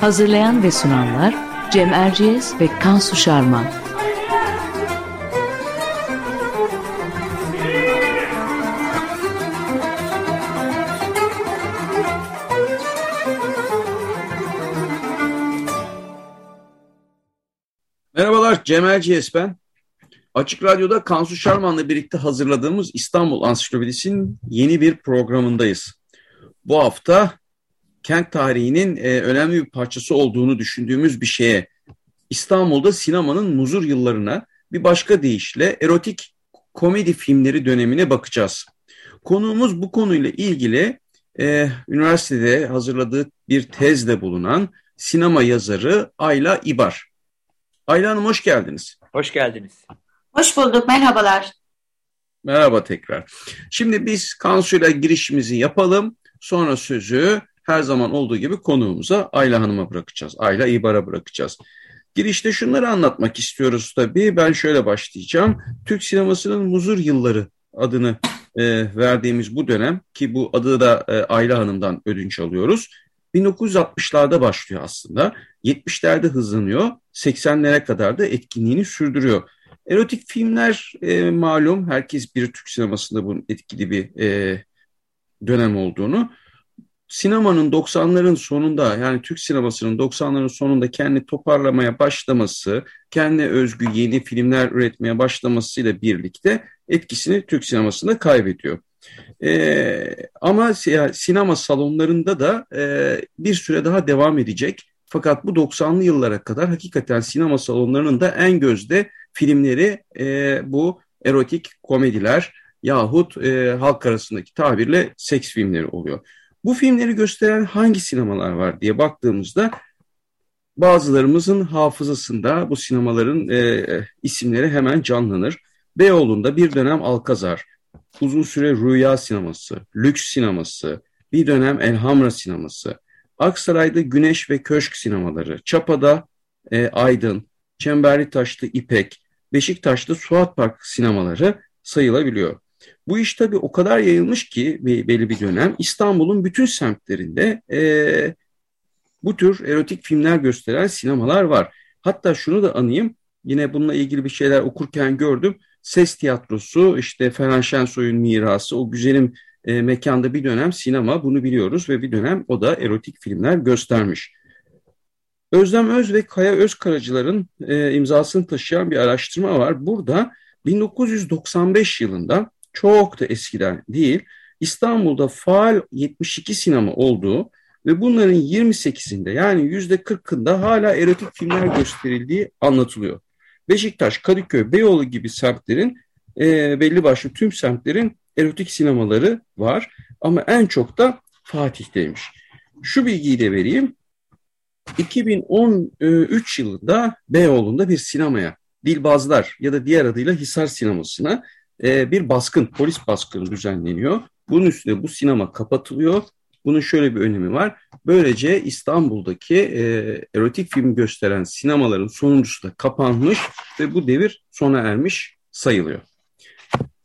Hazırlayan ve sunanlar Cem Erciyes ve Kansu Şarman. Merhabalar Cem Erciyes ben. Açık Radyo'da Kansu Şarman'la birlikte hazırladığımız İstanbul Ansiklopedisi'nin yeni bir programındayız. Bu hafta kent tarihinin e, önemli bir parçası olduğunu düşündüğümüz bir şeye, İstanbul'da sinemanın muzur yıllarına bir başka deyişle erotik komedi filmleri dönemine bakacağız. Konuğumuz bu konuyla ilgili e, üniversitede hazırladığı bir tezde bulunan sinema yazarı Ayla İbar. Ayla Hanım hoş geldiniz. Hoş geldiniz. Hoş bulduk, merhabalar. Merhaba tekrar. Şimdi biz Kansu'yla girişimizi yapalım. Sonra sözü her zaman olduğu gibi konuğumuza Ayla Hanım'a bırakacağız. Ayla İbar'a bırakacağız. Girişte şunları anlatmak istiyoruz tabii. Ben şöyle başlayacağım. Türk sinemasının muzur yılları adını e, verdiğimiz bu dönem ki bu adı da e, Ayla Hanım'dan ödünç alıyoruz. 1960'larda başlıyor aslında. 70'lerde hızlanıyor. 80'lere kadar da etkinliğini sürdürüyor. Erotik filmler e, malum herkes bir Türk sinemasında bunun etkili bir e, dönem olduğunu. Sinemanın 90'ların sonunda yani Türk sinemasının 90'ların sonunda kendi toparlamaya başlaması, kendi özgü yeni filmler üretmeye başlamasıyla birlikte etkisini Türk sinemasında kaybediyor. E, ama sinema salonlarında da e, bir süre daha devam edecek. Fakat bu 90'lı yıllara kadar hakikaten sinema salonlarının da en gözde filmleri e, bu erotik komediler yahut e, halk arasındaki tabirle seks filmleri oluyor. Bu filmleri gösteren hangi sinemalar var diye baktığımızda bazılarımızın hafızasında bu sinemaların e, isimleri hemen canlanır. Beyoğlu'nda bir dönem Alkazar, uzun süre Rüya sineması, Lüks sineması, bir dönem Elhamra sineması, Aksaray'da Güneş ve Köşk sinemaları, Çapa'da e, Aydın, Çemberli Taşlı İpek, Beşiktaş'ta Suat Park sinemaları sayılabiliyor. Bu iş tabii o kadar yayılmış ki belli bir dönem İstanbul'un bütün semtlerinde e, bu tür erotik filmler gösteren sinemalar var. Hatta şunu da anayım, yine bununla ilgili bir şeyler okurken gördüm. Ses tiyatrosu, işte Ferhan Şensoy'un mirası, o güzelim e, mekanda bir dönem sinema bunu biliyoruz ve bir dönem o da erotik filmler göstermiş. Özlem Öz ve Kaya Özkaracılar'ın e, imzasını taşıyan bir araştırma var. Burada 1995 yılında çok da eskiden değil İstanbul'da faal 72 sinema olduğu ve bunların 28'inde yani %40'ında hala erotik filmler gösterildiği anlatılıyor. Beşiktaş, Kadıköy, Beyoğlu gibi semtlerin e, belli başlı tüm semtlerin erotik sinemaları var ama en çok da Fatih'teymiş. Şu bilgiyi de vereyim. 2013 yılında Beyoğlu'nda bir sinemaya Dilbazlar ya da diğer adıyla Hisar Sineması'na e, bir baskın, polis baskını düzenleniyor. Bunun üstüne bu sinema kapatılıyor. Bunun şöyle bir önemi var. Böylece İstanbul'daki e, erotik film gösteren sinemaların sonuncusu da kapanmış ve bu devir sona ermiş sayılıyor.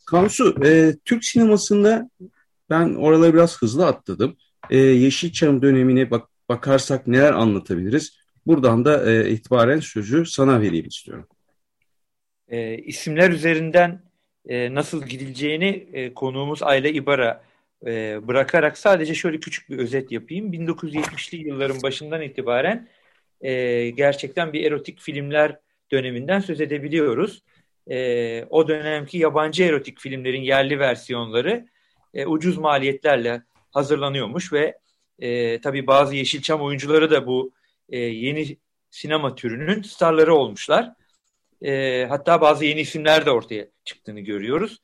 Kansu, e, Türk sinemasında ben oraları biraz hızlı atladım. E, Yeşilçam dönemine bak, bakarsak neler anlatabiliriz? Buradan da e, itibaren sözü sana vereyim istiyorum. E, isimler üzerinden e, nasıl gidileceğini e, konuğumuz Ayla İbar'a e, bırakarak sadece şöyle küçük bir özet yapayım. 1970'li yılların başından itibaren e, gerçekten bir erotik filmler döneminden söz edebiliyoruz. E, o dönemki yabancı erotik filmlerin yerli versiyonları e, ucuz maliyetlerle hazırlanıyormuş ve e, tabii bazı Yeşilçam oyuncuları da bu e, yeni sinema türünün starları olmuşlar. E, hatta bazı yeni isimler de ortaya çıktığını görüyoruz.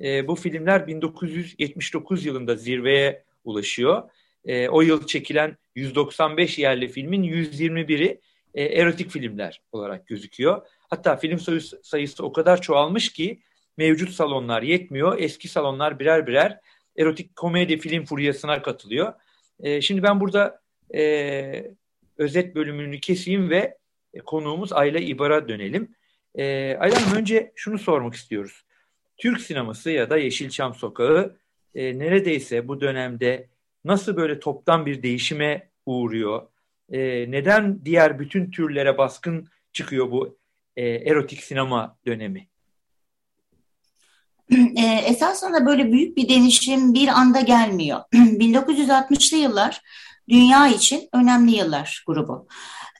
e, bu filmler 1979 yılında zirveye ulaşıyor. E, o yıl çekilen 195 yerli filmin 121'i e, erotik filmler olarak gözüküyor. Hatta film sayısı, sayısı o kadar çoğalmış ki mevcut salonlar yetmiyor. Eski salonlar birer birer erotik komedi film furyasına katılıyor. E, şimdi ben burada e, özet bölümünü keseyim ve e, konuğumuz Ayla İbar'a dönelim. E, Ayla Hanım önce şunu sormak istiyoruz. Türk sineması ya da Yeşilçam Sokağı e, neredeyse bu dönemde nasıl böyle toptan bir değişime uğruyor? E, neden diğer bütün türlere baskın çıkıyor bu e, erotik sinema dönemi? E, esasında böyle büyük bir değişim bir anda gelmiyor. 1960'lı yıllar dünya için önemli yıllar grubu.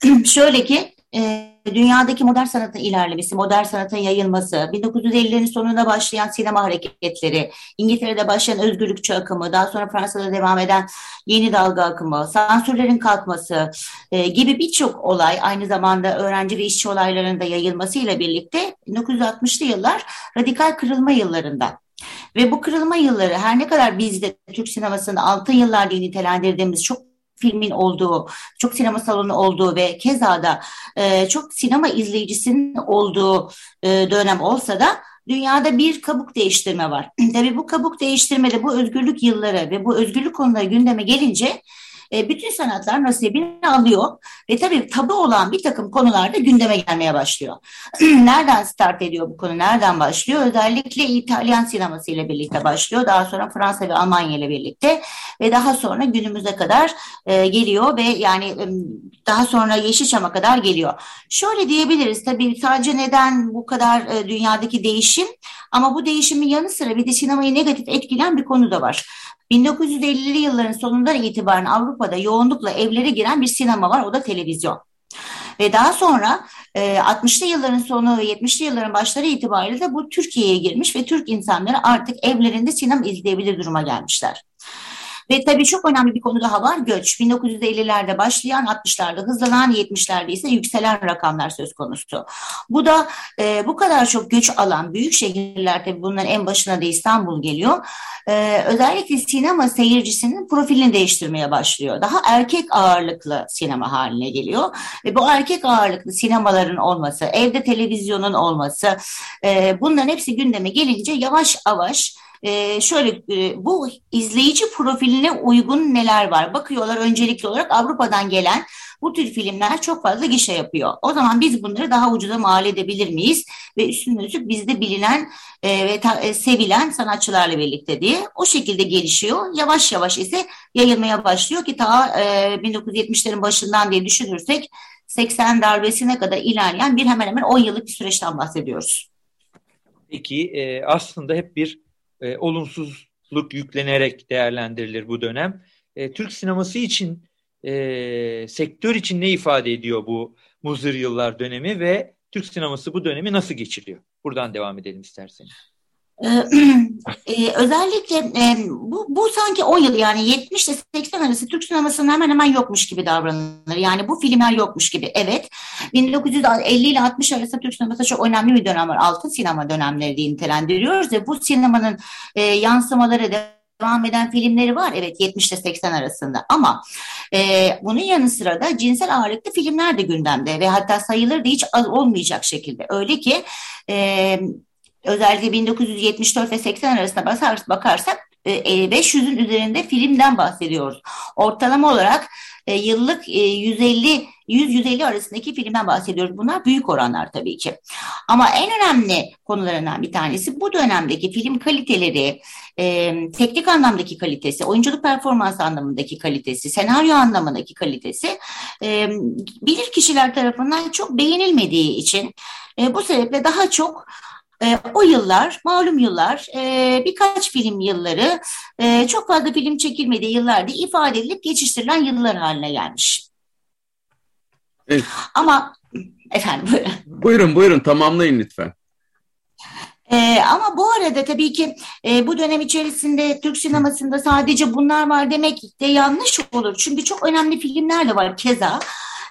Şöyle ki e, dünyadaki modern sanatın ilerlemesi, modern sanatın yayılması, 1950'lerin sonunda başlayan sinema hareketleri, İngiltere'de başlayan özgürlükçü akımı, daha sonra Fransa'da devam eden yeni dalga akımı, sansürlerin kalkması e, gibi birçok olay aynı zamanda öğrenci ve işçi olaylarının da yayılmasıyla birlikte 1960'lı yıllar radikal kırılma yıllarında. Ve bu kırılma yılları her ne kadar bizde Türk sinemasının altın yıllar diye nitelendirdiğimiz çok filmin olduğu, çok sinema salonu olduğu ve keza da e, çok sinema izleyicisinin olduğu e, dönem olsa da dünyada bir kabuk değiştirme var. Tabii bu kabuk değiştirmede bu özgürlük yılları ve bu özgürlük konuları gündeme gelince e, bütün sanatlar nasibini alıyor ve tabii tabu olan bir takım konularda gündeme gelmeye başlıyor. nereden start ediyor bu konu, nereden başlıyor? Özellikle İtalyan sineması ile birlikte başlıyor. Daha sonra Fransa ve Almanya ile birlikte ve daha sonra günümüze kadar e, geliyor ve yani e, daha sonra Yeşilçam'a kadar geliyor. Şöyle diyebiliriz tabii sadece neden bu kadar e, dünyadaki değişim ama bu değişimin yanı sıra bir de sinemayı negatif etkilen bir konu da var. 1950'li yılların sonundan itibaren Avrupa'da yoğunlukla evlere giren bir sinema var, o da televizyon. Ve daha sonra e, 60'lı yılların sonu ve 70'li yılların başları itibariyle de bu Türkiye'ye girmiş ve Türk insanları artık evlerinde sinema izleyebilir duruma gelmişler. Ve tabii çok önemli bir konu daha var göç. 1950'lerde başlayan 60'larda hızlanan 70'lerde ise yükselen rakamlar söz konusu. Bu da e, bu kadar çok göç alan büyük şehirler tabii bunların en başına da İstanbul geliyor. E, özellikle sinema seyircisinin profilini değiştirmeye başlıyor. Daha erkek ağırlıklı sinema haline geliyor. Ve bu erkek ağırlıklı sinemaların olması, evde televizyonun olması e, bunların hepsi gündeme gelince yavaş yavaş e, şöyle e, bu izleyici profiline uygun neler var? Bakıyorlar öncelikli olarak Avrupa'dan gelen bu tür filmler çok fazla gişe yapıyor. O zaman biz bunları daha ucuza mal edebilir miyiz? Ve üstüne üstlük bizde bilinen e, ve ta, e, sevilen sanatçılarla birlikte diye o şekilde gelişiyor. Yavaş yavaş ise yayılmaya başlıyor ki ta e, 1970'lerin başından diye düşünürsek 80 darbesine kadar ilerleyen bir hemen hemen 10 yıllık bir süreçten bahsediyoruz. Peki e, aslında hep bir e, olumsuzluk yüklenerek değerlendirilir bu dönem. E, Türk sineması için, e, sektör için ne ifade ediyor bu muzır yıllar dönemi ve Türk sineması bu dönemi nasıl geçiriyor? Buradan devam edelim isterseniz. Ee, e, özellikle e, bu, bu sanki o yıl yani 70 ile 80 arası Türk sinemasının hemen hemen yokmuş gibi davranılır. Yani bu filmler yokmuş gibi. Evet 1950 ile 60 arası Türk sineması çok önemli bir dönem var. Altın sinema dönemleri diye nitelendiriyoruz ve bu sinemanın e, yansımaları devam eden filmleri var. Evet 70 ile 80 arasında ama e, bunun yanı sıra da cinsel ağırlıklı filmler de gündemde ve hatta sayıları da hiç az olmayacak şekilde. Öyle ki e, özellikle 1974 ve 80 arasında bakarsak 500'ün e, üzerinde filmden bahsediyoruz. Ortalama olarak e, yıllık 150 100-150 arasındaki filmden bahsediyoruz. Bunlar büyük oranlar tabii ki. Ama en önemli konularından bir tanesi bu dönemdeki film kaliteleri, e, teknik anlamdaki kalitesi, oyunculuk performans anlamındaki kalitesi, senaryo anlamındaki kalitesi e, bilir kişiler tarafından çok beğenilmediği için e, bu sebeple daha çok e, o yıllar, malum yıllar, e, birkaç film yılları, e, çok fazla film çekilmediği yıllarda ifade edilip geçiştirilen yıllar haline gelmiş. Evet. Ama efendim buyurun. Buyurun buyurun tamamlayın lütfen. Ee, ama bu arada tabii ki e, bu dönem içerisinde Türk sinemasında sadece bunlar var demek de yanlış olur. Çünkü çok önemli filmler de var keza.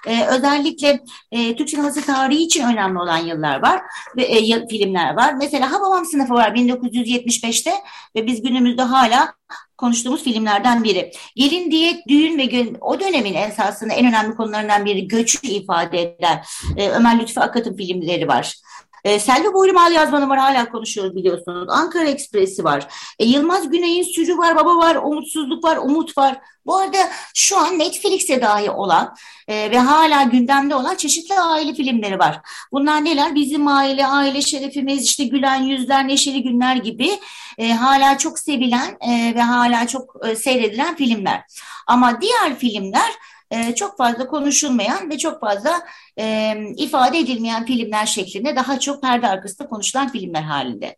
E, özellikle e, Türk sineması tarihi için önemli olan yıllar var ve e, filmler var. Mesela Hababam sınıfı var 1975'te ve biz günümüzde hala konuştuğumuz filmlerden biri. Gelin diyet, düğün ve gün, o dönemin esasında en önemli konularından biri göçü ifade eden e, Ömer Lütfü Akat'ın filmleri var. E, Selvi Boylu Mal Yazmanı var hala konuşuyoruz biliyorsunuz. Ankara Ekspresi var. E, Yılmaz Güney'in Sürü var, Baba var, Umutsuzluk var, Umut var. Bu arada şu an Netflix'e dahi olan e, ve hala gündemde olan çeşitli aile filmleri var. Bunlar neler? Bizim aile, aile şerefimiz, işte gülen yüzler, neşeli günler gibi e, hala çok sevilen e, ve hala çok e, seyredilen filmler. Ama diğer filmler e, çok fazla konuşulmayan ve çok fazla e, ifade edilmeyen filmler şeklinde daha çok perde arkasında konuşulan filmler halinde.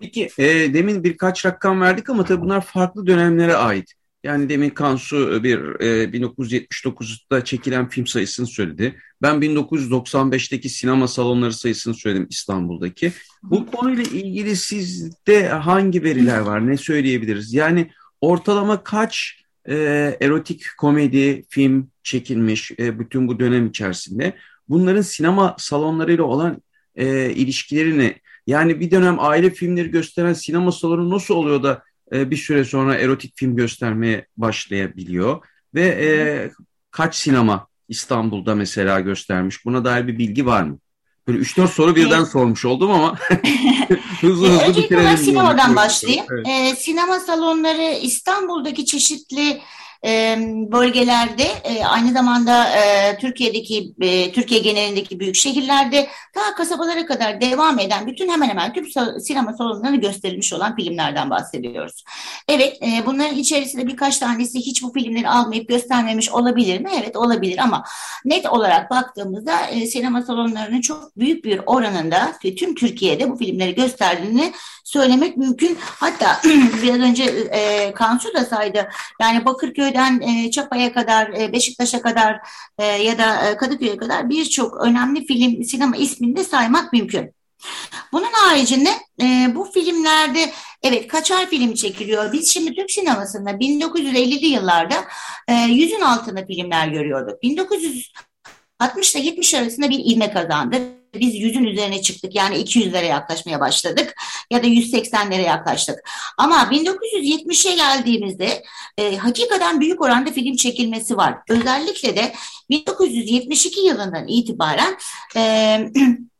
Peki e, demin birkaç rakam verdik ama tabii bunlar farklı dönemlere ait. Yani demin Kansu bir e, 1979'da çekilen film sayısını söyledi. Ben 1995'teki sinema salonları sayısını söyledim İstanbul'daki. Bu konuyla ilgili sizde hangi veriler var? Ne söyleyebiliriz? Yani ortalama kaç e, erotik komedi film çekilmiş e, bütün bu dönem içerisinde. Bunların sinema salonlarıyla olan e, ilişkilerini yani bir dönem aile filmleri gösteren sinema salonu nasıl oluyor da e, bir süre sonra erotik film göstermeye başlayabiliyor ve e, kaç sinema İstanbul'da mesela göstermiş buna dair bir bilgi var mı? Böyle 3-4 soru birden evet. sormuş oldum ama hızlı hızlı Öncelikle ben sinemadan başlayayım. Evet. Ee, sinema salonları İstanbul'daki çeşitli bölgelerde aynı zamanda Türkiye'deki Türkiye genelindeki büyük şehirlerde ta kasabalara kadar devam eden bütün hemen hemen tüm sinema salonlarını gösterilmiş olan filmlerden bahsediyoruz. Evet bunların içerisinde birkaç tanesi hiç bu filmleri almayıp göstermemiş olabilir mi? Evet olabilir ama net olarak baktığımızda sinema salonlarının çok büyük bir oranında tüm Türkiye'de bu filmleri gösterdiğini söylemek mümkün. Hatta biraz önce Kansu da saydı. Yani Bakırköy'den e, Çapa'ya kadar, e, Beşiktaş'a kadar e, ya da e, Kadıköy'e kadar birçok önemli film, sinema ismini de saymak mümkün. Bunun haricinde e, bu filmlerde evet kaçar film çekiliyor. Biz şimdi Türk sinemasında 1950'li yıllarda e, yüzün altında filmler görüyorduk. 1960 ile 70 arasında bir ilme kazandı biz yüzün üzerine çıktık. Yani 200'lere yaklaşmaya başladık ya da 180'lere yaklaştık. Ama 1970'e geldiğimizde e, hakikaten büyük oranda film çekilmesi var. Özellikle de 1972 yılından itibaren e,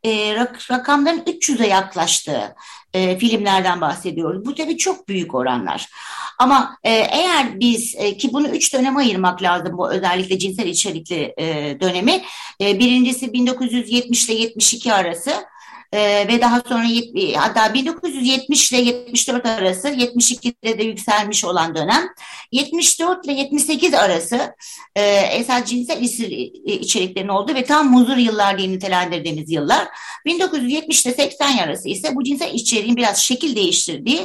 e, rak, rakamların 300'e yaklaştığı e, filmlerden bahsediyoruz. Bu tabii çok büyük oranlar. Ama e, eğer biz e, ki bunu üç döneme ayırmak lazım bu özellikle cinsel içerikli e, dönemi. Birincisi 1970 ile 72 arası e, ve daha sonra hatta 1970 ile 74 arası 72'de de yükselmiş olan dönem 74 ile 78 arası e, esas cinsel içeriklerin olduğu ve tam muzur yıllar diye nitelendirdiğimiz yıllar 1970 ile 80 arası ise bu cinsel içeriğin biraz şekil değiştirdiği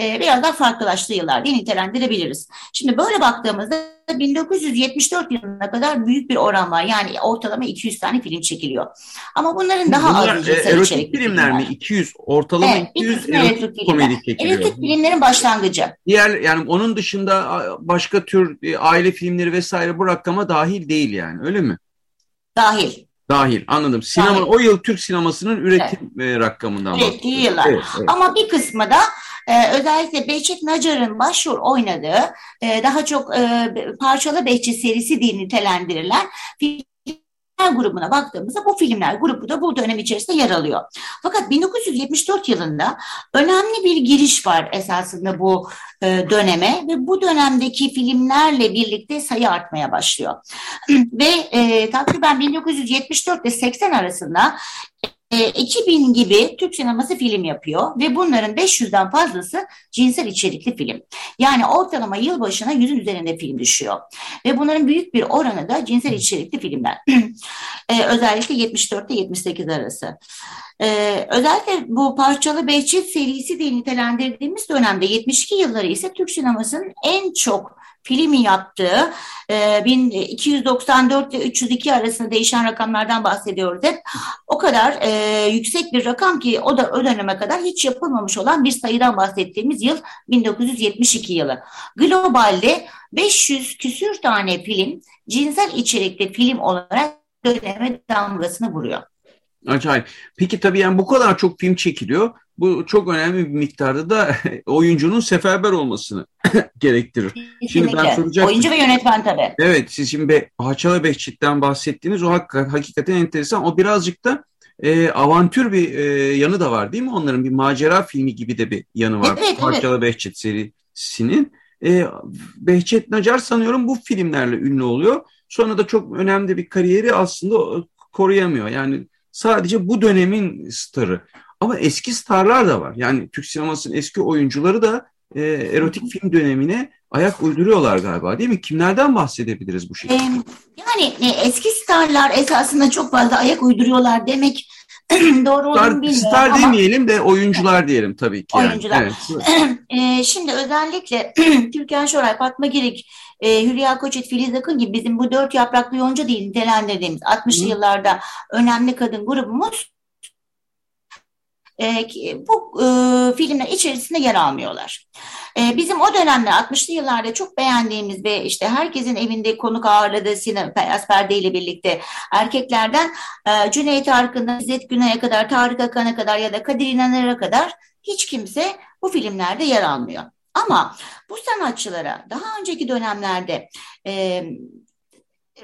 e, biraz daha farklılaştığı yıllar diye nitelendirebiliriz. Şimdi böyle baktığımızda 1974 yılına kadar büyük bir oran var. Yani ortalama 200 tane film çekiliyor. Ama bunların daha Bunlar, az e, erotik filmler mi? 200 ortalama evet, 200 erotik, erotik komedi çekiliyor. Erotik filmlerin başlangıcı. Diğer yani onun dışında başka tür e, aile filmleri vesaire bu rakama dahil değil yani öyle mi? Dahil. Dahil anladım. Sinema Dahil. o yıl Türk sinemasının üretim evet. E, rakamından Ürettiği yıllar. Evet, evet. Ama bir kısmı da e, özellikle Behçet Nacar'ın başrol oynadığı e, daha çok e, parçalı Behçet serisi diye nitelendirilen grubuna baktığımızda bu filmler grubu da bu dönem içerisinde yer alıyor. Fakat 1974 yılında önemli bir giriş var esasında bu e, döneme ve bu dönemdeki filmlerle birlikte sayı artmaya başlıyor. ve e, takriben 1974 ile 80 arasında 2000 e, gibi Türk sineması film yapıyor ve bunların 500'den fazlası cinsel içerikli film. Yani ortalama yıl başına 100'ün üzerinde film düşüyor. Ve bunların büyük bir oranı da cinsel içerikli filmler. ee, özellikle 74 ile 78 arası. Ee, özellikle bu parçalı Behçet serisi diye nitelendirdiğimiz dönemde 72 yılları ise Türk sinemasının en çok filmi yaptığı e, 1294 ile 302 arasında değişen rakamlardan bahsediyoruz hep. O kadar e, yüksek bir rakam ki o da o döneme kadar hiç yapılmamış olan bir sayıdan bahsettiğimiz yıl 1972 yılı. Globalde 500 küsür tane film cinsel içerikli film olarak döneme damgasını vuruyor. Acayip. Peki tabii yani bu kadar çok film çekiliyor. Bu çok önemli bir miktarda da oyuncunun seferber olmasını gerektirir. Kesinlikle. Şimdi ben soracağım. Oyuncu ve yönetmen tabii. Evet siz şimdi Be Haçala Behçet'ten bahsettiğiniz o hak hakikaten enteresan. O birazcık da e, avantür bir e, yanı da var değil mi? Onların bir macera filmi gibi de bir yanı var. Evet, Haçala evet. Behçet serisinin. E, Behçet Nacar sanıyorum bu filmlerle ünlü oluyor. Sonra da çok önemli bir kariyeri aslında koruyamıyor. Yani sadece bu dönemin starı. Ama eski starlar da var. Yani Türk sinemasının eski oyuncuları da e, erotik film dönemine ayak uyduruyorlar galiba değil mi? Kimlerden bahsedebiliriz bu şekilde? yani e, eski starlar esasında çok fazla ayak uyduruyorlar demek doğru olduğunu star, bilmiyorum Star ama... demeyelim de oyuncular diyelim tabii ki. Oyuncular. Yani. Evet. e, şimdi özellikle Türkan Şoray, Fatma Girik, e, Hülya Koçit, Filiz Akın gibi bizim bu dört yapraklı yonca değil nitelendirdiğimiz 60'lı yıllarda önemli kadın grubumuz e, bu e, filmler içerisinde yer almıyorlar. E, bizim o dönemde 60'lı yıllarda çok beğendiğimiz ve işte herkesin evinde konuk ağırladığı sinema Beyaz Perde ile birlikte erkeklerden e, Cüneyt Arkın'dan İzzet Günay'a kadar, Tarık Akan'a kadar ya da Kadir İnanır'a kadar hiç kimse bu filmlerde yer almıyor. Ama bu sanatçılara daha önceki dönemlerde e,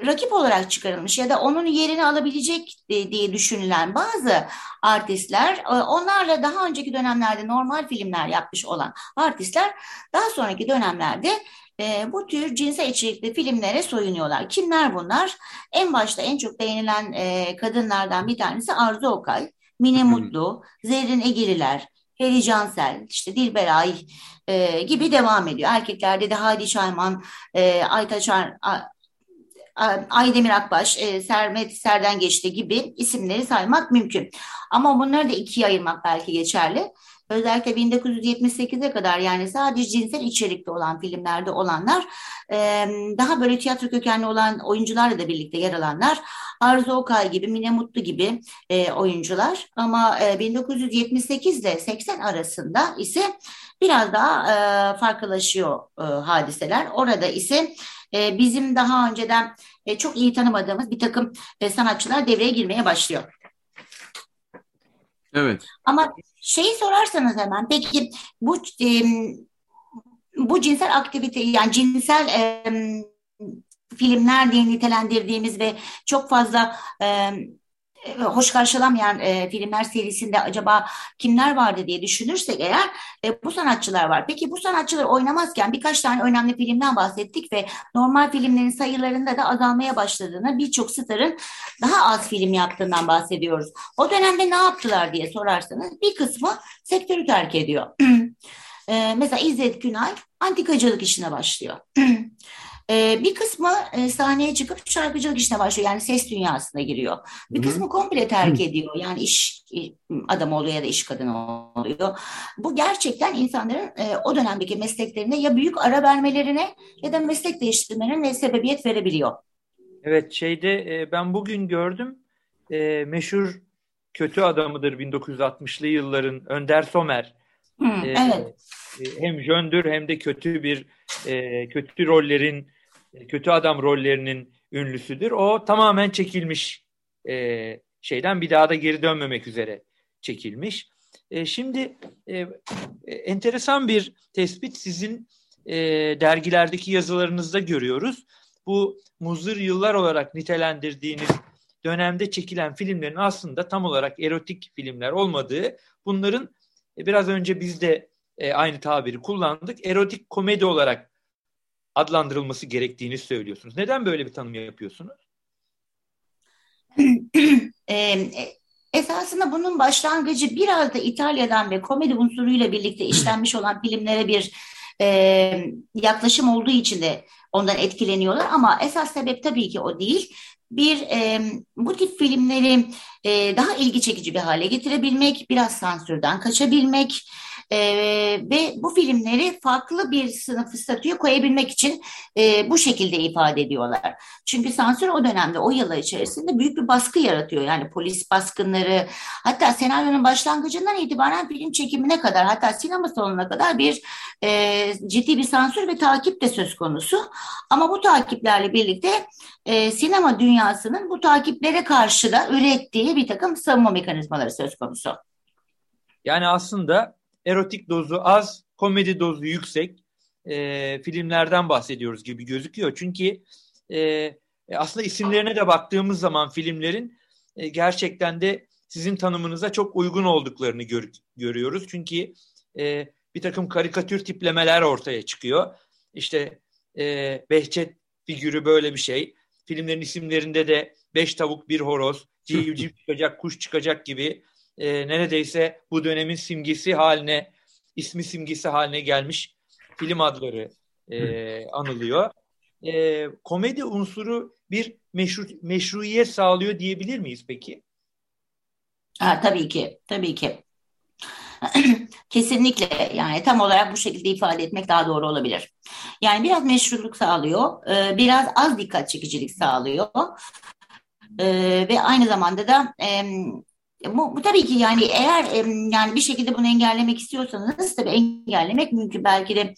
rakip olarak çıkarılmış ya da onun yerini alabilecek diye düşünülen bazı artistler e, onlarla daha önceki dönemlerde normal filmler yapmış olan artistler daha sonraki dönemlerde e, bu tür cinsel içerikli filmlere soyunuyorlar. Kimler bunlar? En başta en çok beğenilen e, kadınlardan bir tanesi Arzu Okay, Mine Mutlu, Zerrin Egeliler, Heri Cansel, işte Dilber Ay e, gibi devam ediyor. Erkeklerde de Hadi Çayman, e, Aytaç Aydemir Akbaş, e, Sermet Serden Geçti gibi isimleri saymak mümkün. Ama bunları da ikiye ayırmak belki geçerli. Özellikle 1978'e kadar yani sadece cinsel içerikli olan filmlerde olanlar, e, daha böyle tiyatro kökenli olan oyuncularla da birlikte yer alanlar, Arzu Okay gibi, Mine Mutlu gibi e, oyuncular. Ama 1978 ile 80 arasında ise biraz daha farklılaşıyor hadiseler. Orada ise bizim daha önceden e, çok iyi tanımadığımız bir takım e, sanatçılar devreye girmeye başlıyor. Evet. Ama şeyi sorarsanız hemen peki bu e, bu cinsel aktivite yani cinsel e, filmler diye nitelendirdiğimiz ve çok fazla e, hoş karşılamayan e, filmler serisinde acaba kimler vardı diye düşünürsek eğer e, bu sanatçılar var. Peki bu sanatçılar oynamazken birkaç tane önemli filmden bahsettik ve normal filmlerin sayılarında da azalmaya başladığını birçok starın daha az film yaptığından bahsediyoruz. O dönemde ne yaptılar diye sorarsanız bir kısmı sektörü terk ediyor. e, mesela İzzet Günay antikacılık işine başlıyor. E, bir kısmı e, sahneye çıkıp şarkıcılık işine başlıyor. Yani ses dünyasına giriyor. Bir kısmı Hı-hı. komple terk ediyor. Yani iş adamı oluyor ya da iş kadını oluyor. Bu gerçekten insanların e, o dönemdeki mesleklerine ya büyük ara vermelerine ya da meslek değiştirmelerine sebebiyet verebiliyor. Evet şeyde e, ben bugün gördüm e, meşhur kötü adamıdır 1960'lı yılların Önder Somer. Hı, e, evet. E, hem jöndür hem de kötü bir e, kötü rollerin kötü adam rollerinin ünlüsüdür. O tamamen çekilmiş e, şeyden bir daha da geri dönmemek üzere çekilmiş. E, şimdi e, e, enteresan bir tespit sizin e, dergilerdeki yazılarınızda görüyoruz. Bu muzır yıllar olarak nitelendirdiğiniz dönemde çekilen filmlerin aslında tam olarak erotik filmler olmadığı, bunların e, biraz önce biz de e, aynı tabiri kullandık, erotik komedi olarak adlandırılması gerektiğini söylüyorsunuz. Neden böyle bir tanım yapıyorsunuz? e, esasında bunun başlangıcı biraz da İtalya'dan ve komedi unsuruyla birlikte işlenmiş olan filmlere bir e, yaklaşım olduğu için de ondan etkileniyorlar. Ama esas sebep tabii ki o değil. Bir e, bu tip filmleri e, daha ilgi çekici bir hale getirebilmek, biraz sansürden kaçabilmek, E, ve bu filmleri farklı bir sınıf statüye koyabilmek için e, bu şekilde ifade ediyorlar. Çünkü sansür o dönemde o yıllar içerisinde büyük bir baskı yaratıyor. Yani polis baskınları hatta senaryonun başlangıcından itibaren film çekimine kadar hatta sinema salonuna kadar bir e, ciddi bir sansür ve takip de söz konusu. Ama bu takiplerle birlikte e, sinema dünyasının bu takiplere karşı da ürettiği bir takım savunma mekanizmaları söz konusu. Yani aslında erotik dozu az, komedi dozu yüksek e, filmlerden bahsediyoruz gibi gözüküyor. Çünkü e, aslında isimlerine de baktığımız zaman filmlerin e, gerçekten de sizin tanımınıza çok uygun olduklarını gör, görüyoruz. Çünkü e, bir takım karikatür tiplemeler ortaya çıkıyor. İşte e, Behçet figürü böyle bir şey. Filmlerin isimlerinde de beş tavuk bir horoz, civciv çıkacak, kuş çıkacak gibi e, neredeyse bu dönemin simgesi haline, ismi simgesi haline gelmiş film adları e, anılıyor. E, komedi unsuru bir meşru, meşruiyet sağlıyor diyebilir miyiz peki? Ha, tabii ki, tabii ki. Kesinlikle yani tam olarak bu şekilde ifade etmek daha doğru olabilir. Yani biraz meşruluk sağlıyor, e, biraz az dikkat çekicilik sağlıyor e, ve aynı zamanda da bu, bu tabii ki yani eğer yani bir şekilde bunu engellemek istiyorsanız tabii engellemek mümkün belki de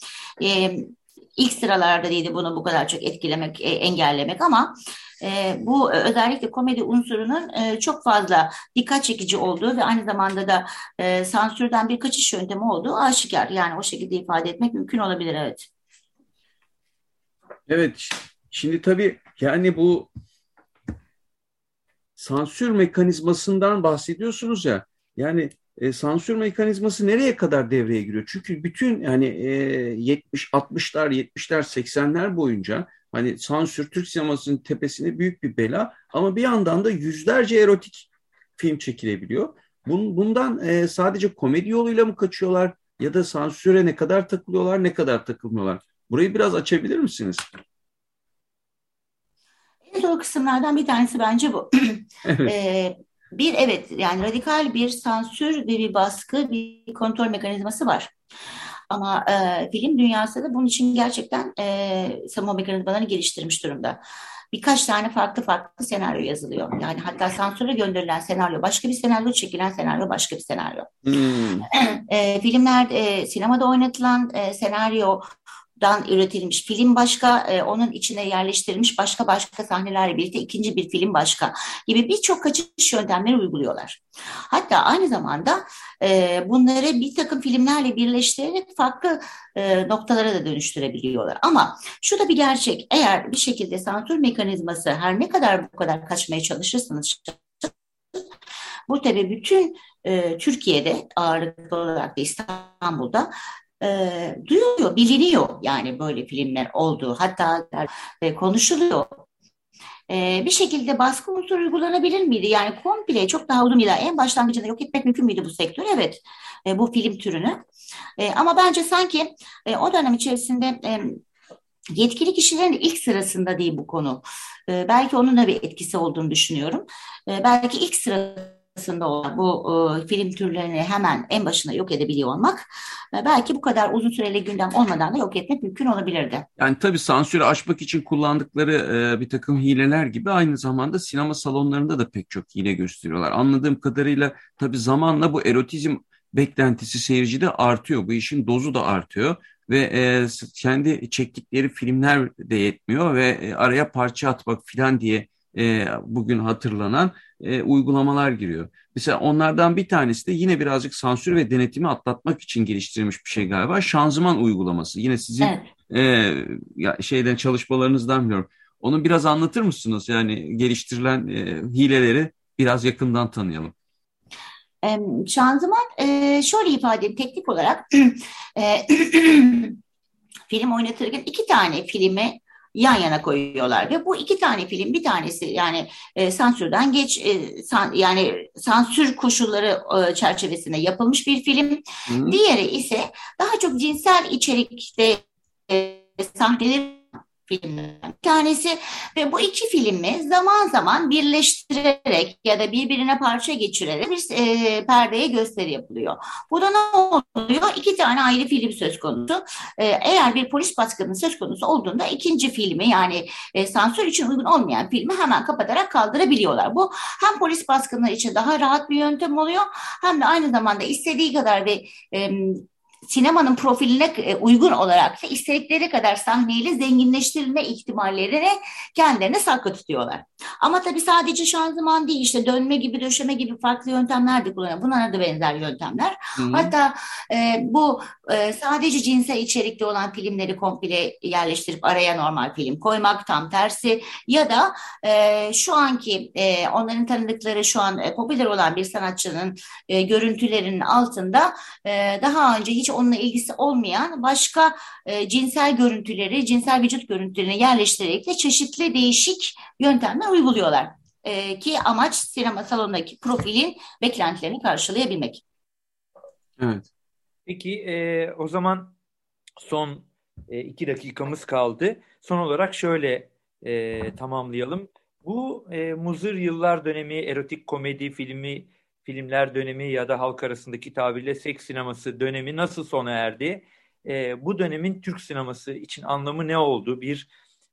ilk sıralarda değildi bunu bu kadar çok etkilemek, e, engellemek ama e, bu özellikle komedi unsurunun e, çok fazla dikkat çekici olduğu ve aynı zamanda da e, sansürden bir kaçış yöntemi olduğu aşikar. Yani o şekilde ifade etmek mümkün olabilir evet. Evet şimdi tabii yani bu sansür mekanizmasından bahsediyorsunuz ya yani e, sansür mekanizması nereye kadar devreye giriyor? Çünkü bütün yani e, 70 60'lar 70'ler 80'ler boyunca hani sansür Türk sinemasının tepesine büyük bir bela ama bir yandan da yüzlerce erotik film çekilebiliyor. Bun, bundan e, sadece komedi yoluyla mı kaçıyorlar ya da sansüre ne kadar takılıyorlar ne kadar takılmıyorlar? Burayı biraz açabilir misiniz? Zor kısımlardan bir tanesi bence bu. evet. ee, bir evet yani radikal bir sansür ve bir baskı, bir kontrol mekanizması var. Ama e, film dünyası da bunun için gerçekten e, savunma mekanizmalarını geliştirmiş durumda. Birkaç tane farklı farklı senaryo yazılıyor. Yani hatta sansüre gönderilen senaryo başka bir senaryo, çekilen senaryo başka bir senaryo. Hmm. E, filmler, e, sinemada oynatılan e, senaryo dan üretilmiş film başka, e, onun içine yerleştirilmiş başka başka sahnelerle birlikte ikinci bir film başka gibi birçok kaçış yöntemleri uyguluyorlar. Hatta aynı zamanda e, bunları bir takım filmlerle birleştirerek farklı e, noktalara da dönüştürebiliyorlar. Ama şu da bir gerçek, eğer bir şekilde sansür mekanizması her ne kadar bu kadar kaçmaya çalışırsanız bu tabii bütün e, Türkiye'de ağırlıklı olarak da İstanbul'da e, duyuluyor, biliniyor yani böyle filmler olduğu. Hatta e, konuşuluyor. E, bir şekilde baskı unsuru uygulanabilir miydi? Yani komple çok daha uzun yıllar en başlangıcında yok etmek mümkün müydü bu sektör? Evet, e, bu film türünü. E, ama bence sanki e, o dönem içerisinde... E, Yetkili kişilerin ilk sırasında değil bu konu. Ee, belki onun da bir etkisi olduğunu düşünüyorum. Ee, belki ilk sırasında arasında olan bu e, film türlerini hemen en başına yok edebiliyor olmak e, belki bu kadar uzun süreli gündem olmadan da yok etmek mümkün olabilirdi. Yani tabii sansürü aşmak için kullandıkları e, bir takım hileler gibi aynı zamanda sinema salonlarında da pek çok hile gösteriyorlar. Anladığım kadarıyla tabii zamanla bu erotizm beklentisi seyircide artıyor. Bu işin dozu da artıyor ve e, kendi çektikleri filmler de yetmiyor ve e, araya parça atmak filan diye e, bugün hatırlanan e, uygulamalar giriyor. Mesela onlardan bir tanesi de yine birazcık sansür ve denetimi atlatmak için geliştirilmiş bir şey galiba. Şanzıman uygulaması. Yine sizin evet. e, şeyden çalışmalarınızdan biliyorum. Onu biraz anlatır mısınız? Yani geliştirilen e, hileleri biraz yakından tanıyalım. Şanzıman e, şöyle ifade edeyim teknik olarak e, film oynatırken iki tane filmi yan yana koyuyorlar ve bu iki tane film bir tanesi yani e, sansürden geç e, san, yani sansür koşulları e, çerçevesinde yapılmış bir film. Hı. Diğeri ise daha çok cinsel içerikte e, sahneleri filmlerden bir tanesi ve bu iki filmi zaman zaman birleştirerek ya da birbirine parça geçirerek bir e, perdeye gösteri yapılıyor. Bu da ne oluyor? İki tane ayrı film söz konusu. E, eğer bir polis baskını söz konusu olduğunda ikinci filmi yani e, sansür için uygun olmayan filmi hemen kapatarak kaldırabiliyorlar. Bu hem polis baskınları için daha rahat bir yöntem oluyor hem de aynı zamanda istediği kadar ve e, sinemanın profiline e, uygun olarak da istedikleri kadar sahneyle zenginleştirilme ihtimallerini kendilerine saklı tutuyorlar. Ama tabii sadece şanzıman değil işte dönme gibi döşeme gibi farklı yöntemler de kullanıyor. Bunlara da benzer yöntemler. Hı-hı. Hatta e, bu e, sadece cinsel içerikli olan filmleri komple yerleştirip araya normal film koymak tam tersi ya da e, şu anki e, onların tanıdıkları şu an e, popüler olan bir sanatçının e, görüntülerinin altında e, daha önce hiç onunla ilgisi olmayan başka e, cinsel görüntüleri, cinsel vücut görüntülerini yerleştirerek de çeşitli değişik yöntemler uyguluyorlar. E, ki amaç sinema salonundaki profilin beklentilerini karşılayabilmek. Evet. Peki e, o zaman son e, iki dakikamız kaldı. Son olarak şöyle e, tamamlayalım. Bu e, muzır yıllar dönemi, erotik komedi filmi filmler dönemi ya da halk arasındaki tabirle seks sineması dönemi nasıl sona erdi? E, bu dönemin Türk sineması için anlamı ne oldu? Bir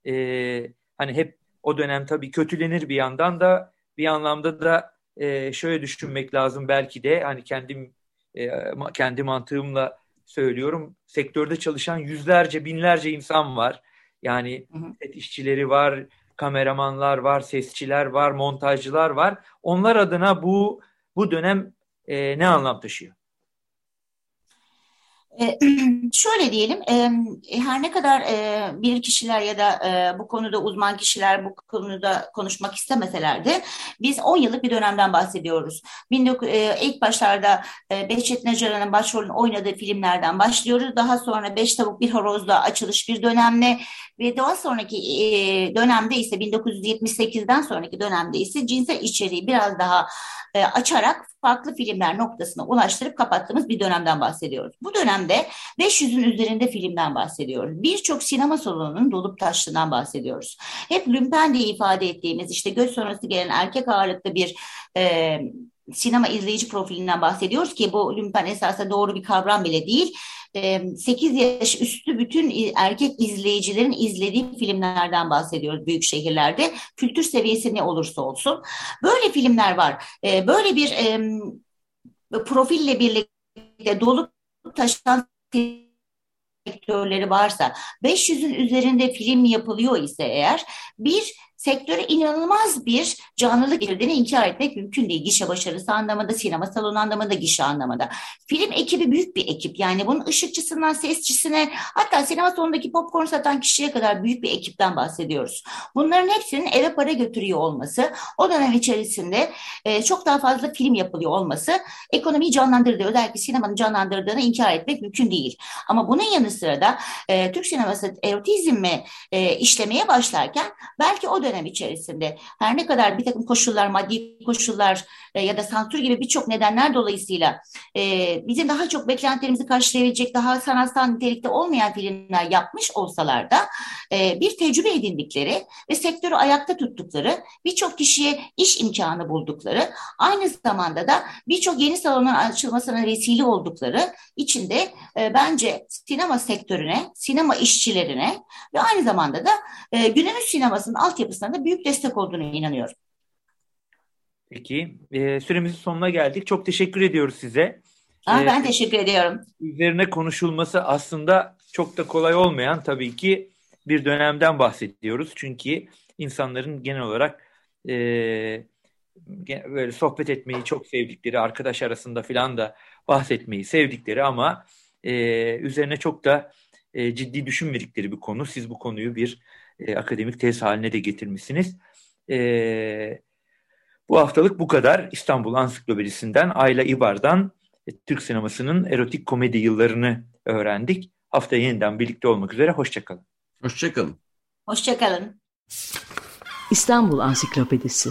e, hani hep o dönem tabii kötülenir bir yandan da bir anlamda da e, şöyle düşünmek lazım belki de hani kendim e, kendi mantığımla söylüyorum sektörde çalışan yüzlerce binlerce insan var. Yani set işçileri var, kameramanlar var, sesçiler var, montajcılar var. Onlar adına bu bu dönem e, ne anlam taşıyor? E, şöyle diyelim, e, her ne kadar e, bir kişiler ya da e, bu konuda uzman kişiler bu konuda konuşmak istemeseler de biz 10 yıllık bir dönemden bahsediyoruz. 19, e, başlarda Behçet Necaran'ın başrolünü oynadığı filmlerden başlıyoruz. Daha sonra Beş Tavuk Bir Horoz'da açılış bir dönemle ve daha sonraki e, dönemde ise 1978'den sonraki dönemde ise cinsel içeriği biraz daha açarak farklı filmler noktasına ulaştırıp kapattığımız bir dönemden bahsediyoruz. Bu dönemde 500'ün üzerinde filmden bahsediyoruz. Birçok sinema salonunun dolup taştığından bahsediyoruz. Hep lümpen diye ifade ettiğimiz işte göz sonrası gelen erkek ağırlıklı bir e, sinema izleyici profilinden bahsediyoruz ki bu lümpen esasında doğru bir kavram bile değil. 8 yaş üstü bütün erkek izleyicilerin izlediği filmlerden bahsediyoruz büyük şehirlerde. Kültür seviyesi ne olursa olsun. Böyle filmler var. Böyle bir profille birlikte dolup taşan sektörleri varsa 500'ün üzerinde film yapılıyor ise eğer bir sektöre inanılmaz bir canlılık getirdiğini inkar etmek mümkün değil. Gişe başarısı anlamında, sinema salonu anlamında, gişe anlamında. Film ekibi büyük bir ekip. Yani bunun ışıkçısından sesçisine hatta sinema salonundaki popcorn satan kişiye kadar büyük bir ekipten bahsediyoruz. Bunların hepsinin eve para götürüyor olması, o dönem içerisinde e, çok daha fazla film yapılıyor olması ekonomiyi canlandırdı. Özellikle sinemanın canlandırdığını inkar etmek mümkün değil. Ama bunun yanı sıra da e, Türk sineması erotizmi e, işlemeye başlarken belki o dönem içerisinde. Her ne kadar bir takım koşullar, maddi koşullar e, ya da sansür gibi birçok nedenler dolayısıyla e, bizim daha çok beklentilerimizi karşılayabilecek daha sanatsal nitelikte olmayan filmler yapmış olsalar da e, bir tecrübe edindikleri ve sektörü ayakta tuttukları, birçok kişiye iş imkanı buldukları, aynı zamanda da birçok yeni salonun açılmasına vesile oldukları içinde e, bence sinema sektörüne, sinema işçilerine ve aynı zamanda da e, günümüz sinemasının altyapısı açısından da büyük destek olduğunu inanıyorum. Peki. E, süremizin sonuna geldik. Çok teşekkür ediyoruz size. Aa, ben ee, teşekkür ediyorum. Üzerine konuşulması aslında çok da kolay olmayan tabii ki bir dönemden bahsediyoruz. Çünkü insanların genel olarak e, böyle sohbet etmeyi çok sevdikleri, arkadaş arasında filan da bahsetmeyi sevdikleri ama e, üzerine çok da e, ciddi düşünmedikleri bir konu. Siz bu konuyu bir e, akademik tez haline de getirmişsiniz. E, bu haftalık bu kadar. İstanbul Ansiklopedisinden Ayla İbar'dan e, Türk sinemasının erotik komedi yıllarını öğrendik. Haftaya yeniden birlikte olmak üzere. Hoşçakalın. Hoşçakalın. Hoşçakalın. İstanbul Ansiklopedisi